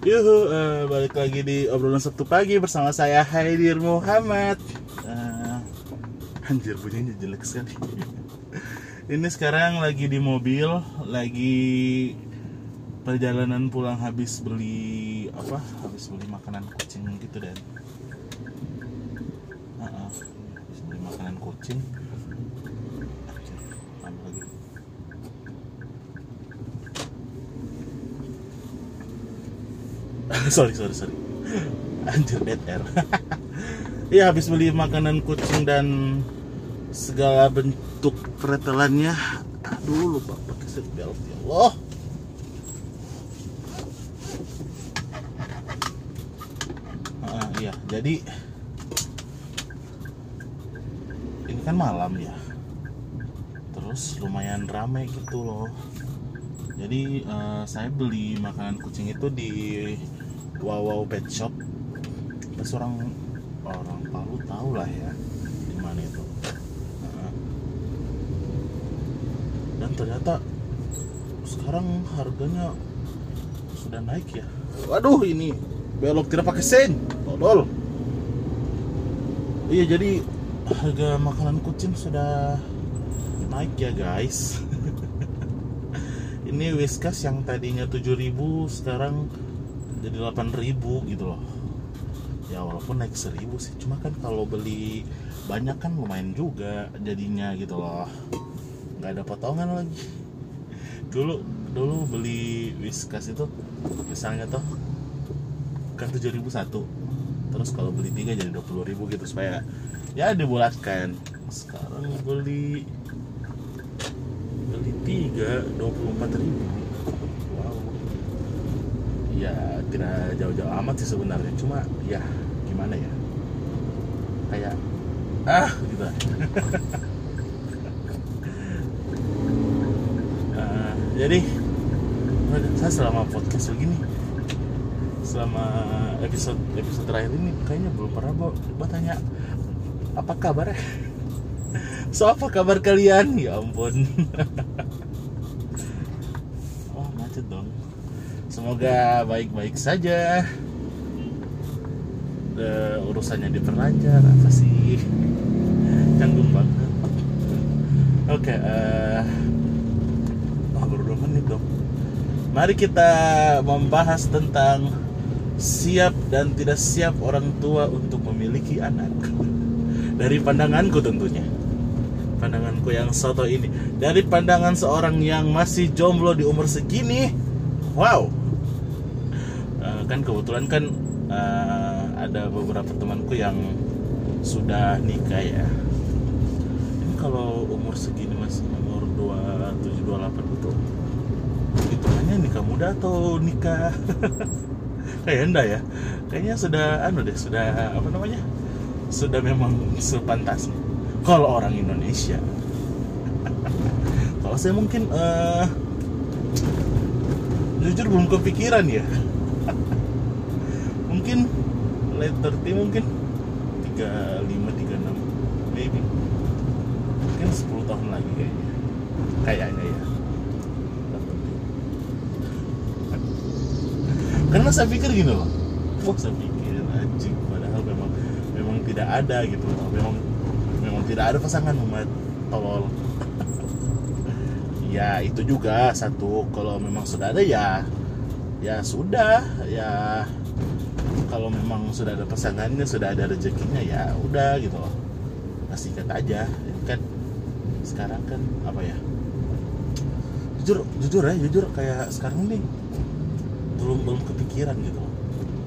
Yuhu, eh, balik lagi di obrolan Sabtu pagi bersama saya Haidir Muhammad. Eh, anjir bunyinya jelek sekali. Ini sekarang lagi di mobil, lagi perjalanan pulang habis beli apa? Habis beli makanan kucing gitu dan. Ah, ah, habis beli makanan kucing. Anjir, tambah lagi. sorry sorry sorry. Anjir dead air. Iya habis beli makanan kucing dan segala bentuk pretelannya aduh lupa pakai seatbelt ya Allah. Ah, iya jadi ini kan malam ya. Terus lumayan ramai gitu loh. Jadi eh, saya beli makanan kucing itu di Wow Wow Pet Shop. Pas orang orang Palu tahu lah ya di mana itu. Nah. dan ternyata sekarang harganya sudah naik ya. Waduh ini belok tidak pakai sen. Tolol iya jadi harga makanan kucing sudah naik ya guys. Ini Whiskas yang tadinya 7000 sekarang jadi 8000 gitu loh. Ya walaupun naik 1000 sih. Cuma kan kalau beli banyak kan lumayan juga jadinya gitu loh. Nggak ada potongan lagi. Dulu dulu beli Whiskas itu misalnya tuh kan 7000 satu. Terus kalau beli tiga jadi 20000 gitu supaya ya dibulatkan. Sekarang beli beli tiga 24000 wow ya tidak jauh-jauh amat sih sebenarnya. Cuma ya gimana ya? Kayak ah gitu. Eh, jadi saya selama podcast begini selama episode episode terakhir ini kayaknya belum pernah bawa coba tanya apa kabar so apa kabar kalian? Ya ampun oh macet dong semoga baik-baik saja. Eh, urusannya diperlancar apa sih? Canggung banget. Oke eh oh, baru dua menit dong. Mari kita membahas tentang siap dan tidak siap orang tua untuk memiliki anak. Dari pandanganku tentunya. Pandanganku yang soto ini. Dari pandangan seorang yang masih jomblo di umur segini wow kan kebetulan kan eh, ada beberapa temanku yang sudah nikah ya. Ini kalau umur segini masih umur 27 28 gitu hitungannya nikah muda atau nikah kayak enggak ya? Kayaknya sudah anu deh sudah apa namanya? Sudah memang sepantasnya kalau orang Indonesia. Kalau saya mungkin eh, jujur belum kepikiran ya late 30 mungkin 35 36 maybe. Mungkin 10 tahun lagi kayaknya. Kayaknya ya. Karena saya pikir gini loh. Wah saya pikir anjing padahal memang memang tidak ada gitu loh. Memang memang tidak ada pasangan umat tolol. Ya itu juga satu. Kalau memang sudah ada ya ya sudah ya kalau memang sudah ada pasangannya sudah ada rezekinya ya udah gitu loh. Pastikan aja. Kan sekarang kan apa ya jujur jujur ya jujur kayak sekarang nih belum belum kepikiran gitu loh.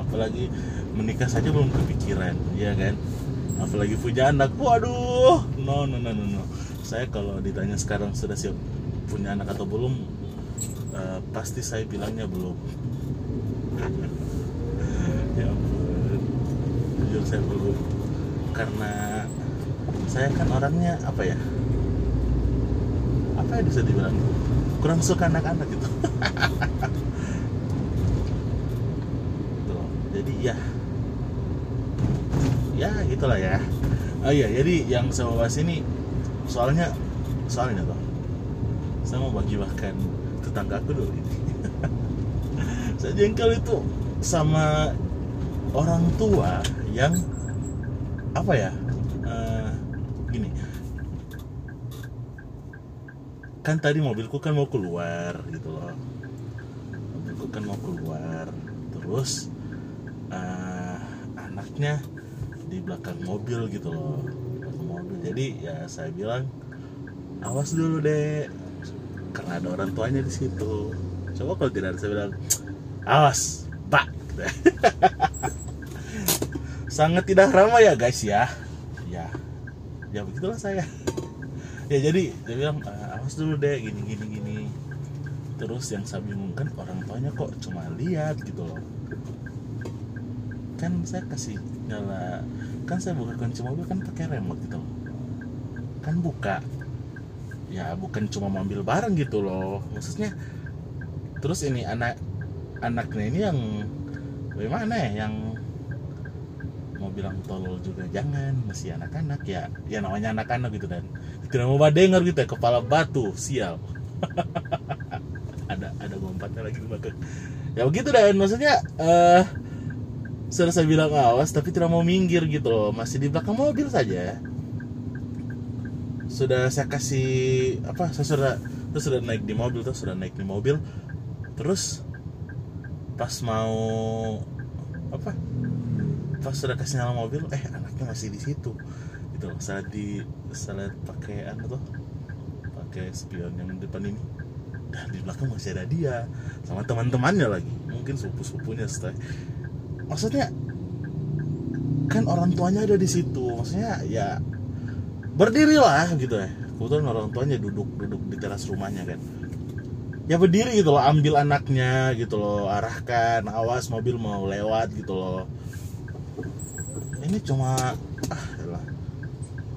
Apalagi menikah saja belum kepikiran ya kan? Apalagi punya anak waduh no no no no, no. saya kalau ditanya sekarang sudah siap punya anak atau belum eh, pasti saya bilangnya belum ya ampun jujur saya belum karena saya kan orangnya apa ya? Apa ya bisa dibilang? Kurang suka anak-anak gitu. Loh. jadi ya. Ya gitulah ya. Oh iya jadi yang saya bahas ini soalnya soalnya tuh saya mau bagi bahkan tetangga aku dulu ini. Saya jengkel itu sama orang tua yang apa ya eh, gini. Kan tadi mobilku kan mau keluar gitu loh. Mobilku kan mau keluar. Terus eh, anaknya di belakang mobil gitu loh. Mobil. Jadi ya saya bilang awas dulu deh karena ada orang tuanya di situ. Coba kalau tidak ada saya bilang awas pak. sangat tidak ramah ya guys ya. Ya. Ya begitulah saya. Ya jadi dia bilang "Ah, awas dulu deh gini gini gini. Terus yang saya bingungkan orang tuanya kok cuma lihat gitu loh. Kan saya kasih nyala kan saya buka kunci mobil kan pakai remote gitu loh. Kan buka. Ya bukan cuma mau ambil barang gitu loh. Maksudnya terus ini anak anaknya ini yang bagaimana ya? Yang mau bilang tolol juga jangan masih anak-anak ya. Ya namanya anak-anak gitu dan. Tidak mau dengar gitu ya kepala batu sial. Ada ada lompatnya lagi belakang ya begitu dan. Maksudnya eh sudah saya bilang awas tapi tidak mau minggir gitu loh. Masih di belakang mobil saja. Sudah saya kasih apa saya sudah terus sudah naik di mobil terus sudah naik di mobil. Terus pas mau apa pas sudah kasih nyala mobil eh anaknya masih di situ. Gitu saat di saat pakai anu tuh pakai spion yang depan ini. Dan di belakang masih ada dia sama teman-temannya lagi. Mungkin sepupu-sepupunya setelah maksudnya kan orang tuanya ada di situ. Maksudnya ya berdirilah gitu ya. Kebetulan orang tuanya duduk duduk di teras rumahnya kan. Ya berdiri gitu loh ambil anaknya gitu loh arahkan awas mobil mau lewat gitu loh ini cuma ah elah.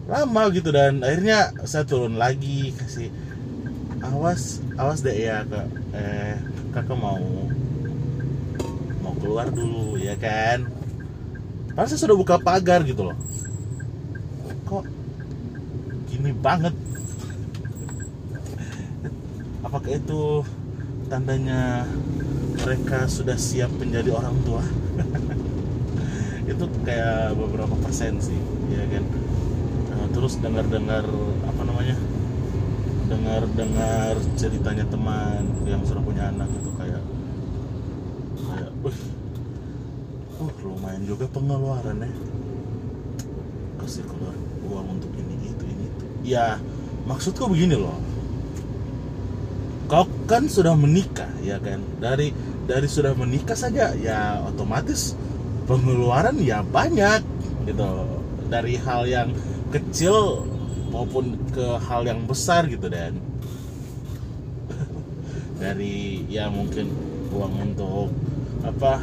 lama gitu dan akhirnya saya turun lagi kasih awas awas deh ya kak. Eh kakak mau mau keluar dulu ya kan. Padahal saya sudah buka pagar gitu loh. Kok gini banget? Apakah itu tandanya mereka sudah siap menjadi orang tua itu kayak beberapa persen sih ya kan? Nah, terus dengar-dengar apa namanya? Dengar-dengar ceritanya teman yang sudah punya anak itu kayak kayak wih uh lumayan juga pengeluaran ya kasih keluar uang untuk ini itu ini itu. Ya maksudku begini loh. Kau kan sudah menikah ya kan? Dari dari sudah menikah saja ya otomatis pengeluaran ya banyak gitu. Dari hal yang kecil maupun ke hal yang besar gitu dan. Dari ya mungkin uang untuk apa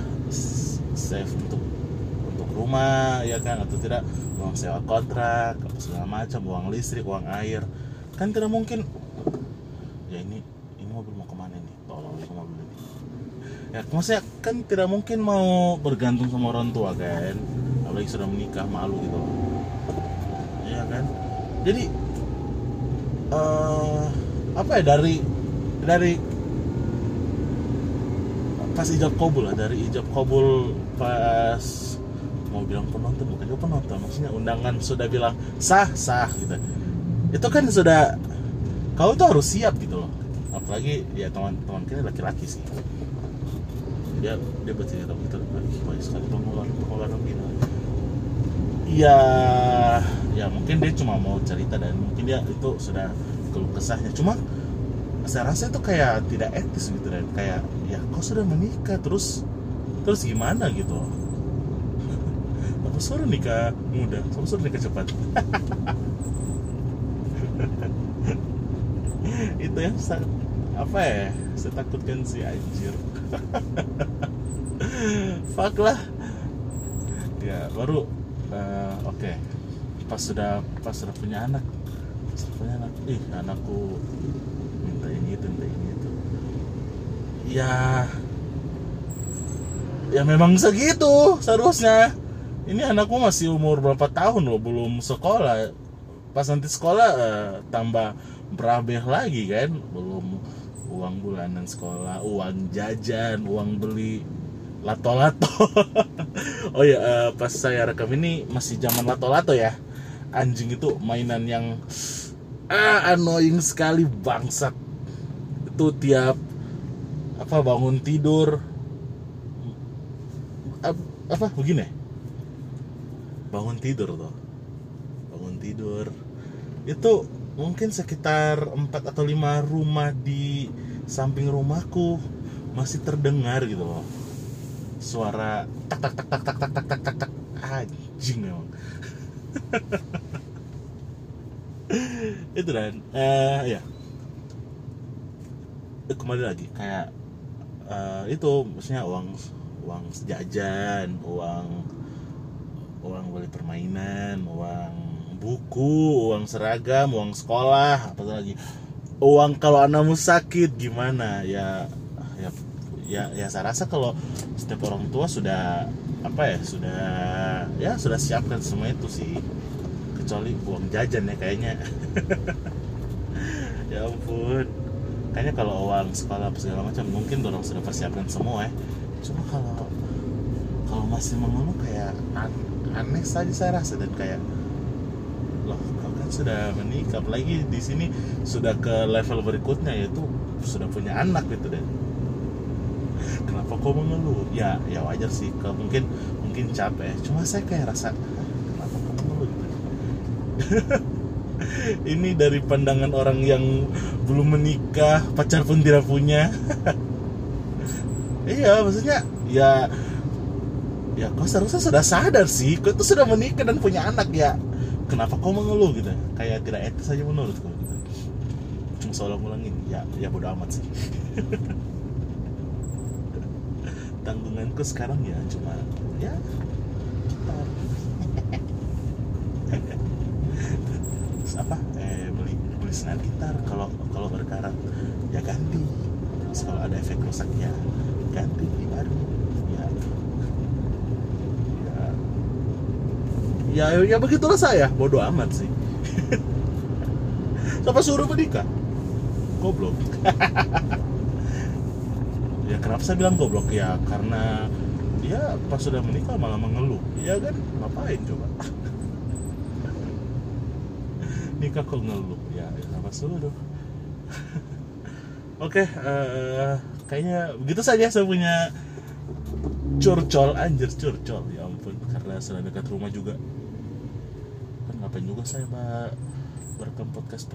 save untuk untuk rumah ya kan atau tidak uang sewa kontrak apa segala macam uang listrik uang air. Kan tidak mungkin ya ini ini mobil mau ke mana nih tolong ke mobil ini ya maksudnya kan tidak mungkin mau bergantung sama orang tua kan? Apalagi sudah menikah malu gitu. Ya kan? Jadi eh apa ya dari dari pas ijab kabul lah dari ijab kabul pas mau bilang penonton bukan juga penonton maksudnya undangan sudah bilang sah sah gitu. Itu kan sudah kau tuh harus siap gitu loh. Apalagi ya teman-teman kita laki-laki sih dia dia bercerita begitu "Ih, banyak sekali. Pengeluaran pengeluaran gitu ya ya mungkin dia cuma mau cerita dan mungkin dia itu sudah keluh kesahnya. Cuma saya rasa itu kayak tidak etis gitu dan kayak ya kau sudah menikah? Terus terus gimana gitu? Apa suruh nikah muda? Apa suruh nikah cepat? Itu yang sa- apa ya saya takutkan si anjir fuck lah. Ya baru eh, oke. Pas sudah pas sudah punya anak. Pas sudah punya anak. Ih anakku minta ini itu minta ini itu. Ya ya memang segitu seharusnya. Ini anakku masih umur berapa tahun loh belum sekolah. Pas nanti sekolah eh, tambah berabeh lagi kan? Belum uang bulanan sekolah uang jajan uang beli lato-lato. Oh ya eh, pas saya rekam ini masih zaman lato-lato ya. Anjing itu mainan yang ah annoying sekali bangsat. Itu tiap apa bangun tidur. Ap- apa begini bangun tidur tuh. Bangun tidur. Itu mungkin sekitar 4 atau 5 rumah di samping rumahku masih terdengar gitu loh suara tak tak tak tak tak tak tak tak tak tak. Anjing memang. Itu dan. Eh ya. Eh, kembali lagi. Kayak eh, itu maksudnya uang uang jajan uang uang beli permainan uang buku uang seragam uang sekolah apa lagi. Uang kalau anakmu sakit gimana? Ya ya ya saya rasa kalau setiap orang tua sudah apa ya sudah ya sudah siapkan semua itu sih. Kecuali uang jajan ya kayaknya. Ya ampun. Kayaknya kalau uang sekolah segala macam mungkin orang sudah persiapkan semua ya. Cuma kalau kalau masih mengeluh kayak an- aneh saja saya rasa. Dan kayak loh kau kan sudah menikah? Apalagi di sini sudah ke level berikutnya yaitu sudah punya anak gitu dan kenapa kau mengeluh. Ya ya wajar sih. Kalau mungkin mungkin capek. Cuma saya kayak rasa "Hah, kenapa kau mengeluh gitu? Ini dari pandangan orang yang belum menikah pacar pun tidak punya. Iya maksudnya ya ya kau seharusnya sudah sadar sih. Kau itu sudah menikah dan punya anak ya. Kenapa kau mengeluh gitu? Kayak tidak etis saja menurutku gitu. Cuma seolah ngulangin. Ya ya bodo amat sih tanggunganku sekarang ya cuma ya Terus apa? Eh beli beli senar gitar kalau kalau berkarat. Ya ganti. Terus kalau ada efek rusak ya ganti baru. Ya. Ya. Ya, ya begitulah saya. Bodoh amat sih. Siapa suruh menikah? Goblok ya kenapa saya bilang goblok? Ya karena dia pas sudah menikah malah mengeluh. Ya kan? Ngapain coba? Nikah kok ngeluh? Ya kenapa suruh oke eh, kayaknya begitu saja saya punya curcol anjir curcol. Ya ampun karena sudah dekat rumah juga. Kan ngapain juga saya mbak? Merekam podcast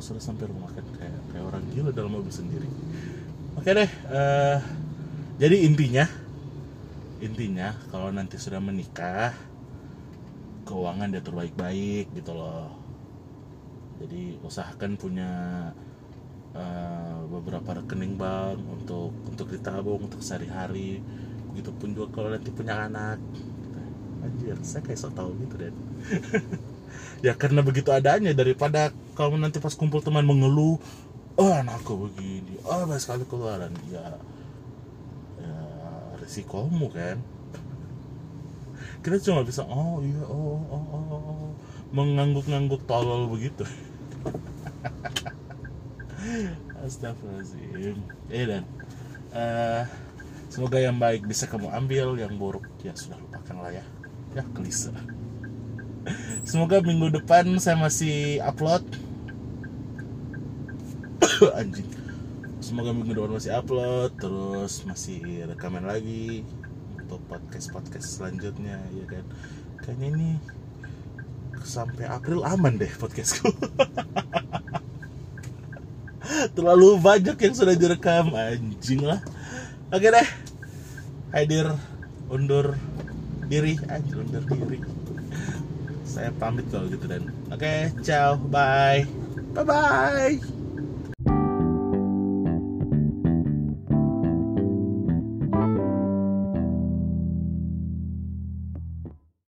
sudah sampai rumah kan? Kayak kayak orang gila dalam mobil sendiri oke deh eh, jadi intinya intinya kalau nanti sudah menikah keuangan diatur baik-baik gitu loh. Jadi usahakan punya eh, beberapa rekening bank untuk untuk ditabung untuk sehari-hari. Begitupun juga kalau nanti punya anak. Anjir saya kayak sok tahu gitu deh ya karena begitu adanya daripada kamu nanti pas kumpul teman mengeluh oh anakku begini. Oh banyak sekali keluaran. Ya ya risikomu kan? Kita cuma bisa oh iya oh oh oh, oh. mengangguk-ngangguk tolol begitu. Astagfirullahaladzim. Eh dan eh, Semoga yang baik bisa kamu ambil Yang buruk ya sudah lupakan lah ya. Ya kelisa Semoga minggu depan saya masih upload Anjing. Semoga minggu depan masih upload Terus masih rekaman lagi Untuk podcast-podcast selanjutnya ya kan? Kayaknya ini Sampai April aman deh podcastku. Terlalu banyak yang sudah direkam anjing lah. Oke deh. Hadir undur diri. Anjir undur diri. Saya pamit kalau gitu dan. Oke ciao. Bye. Bye bye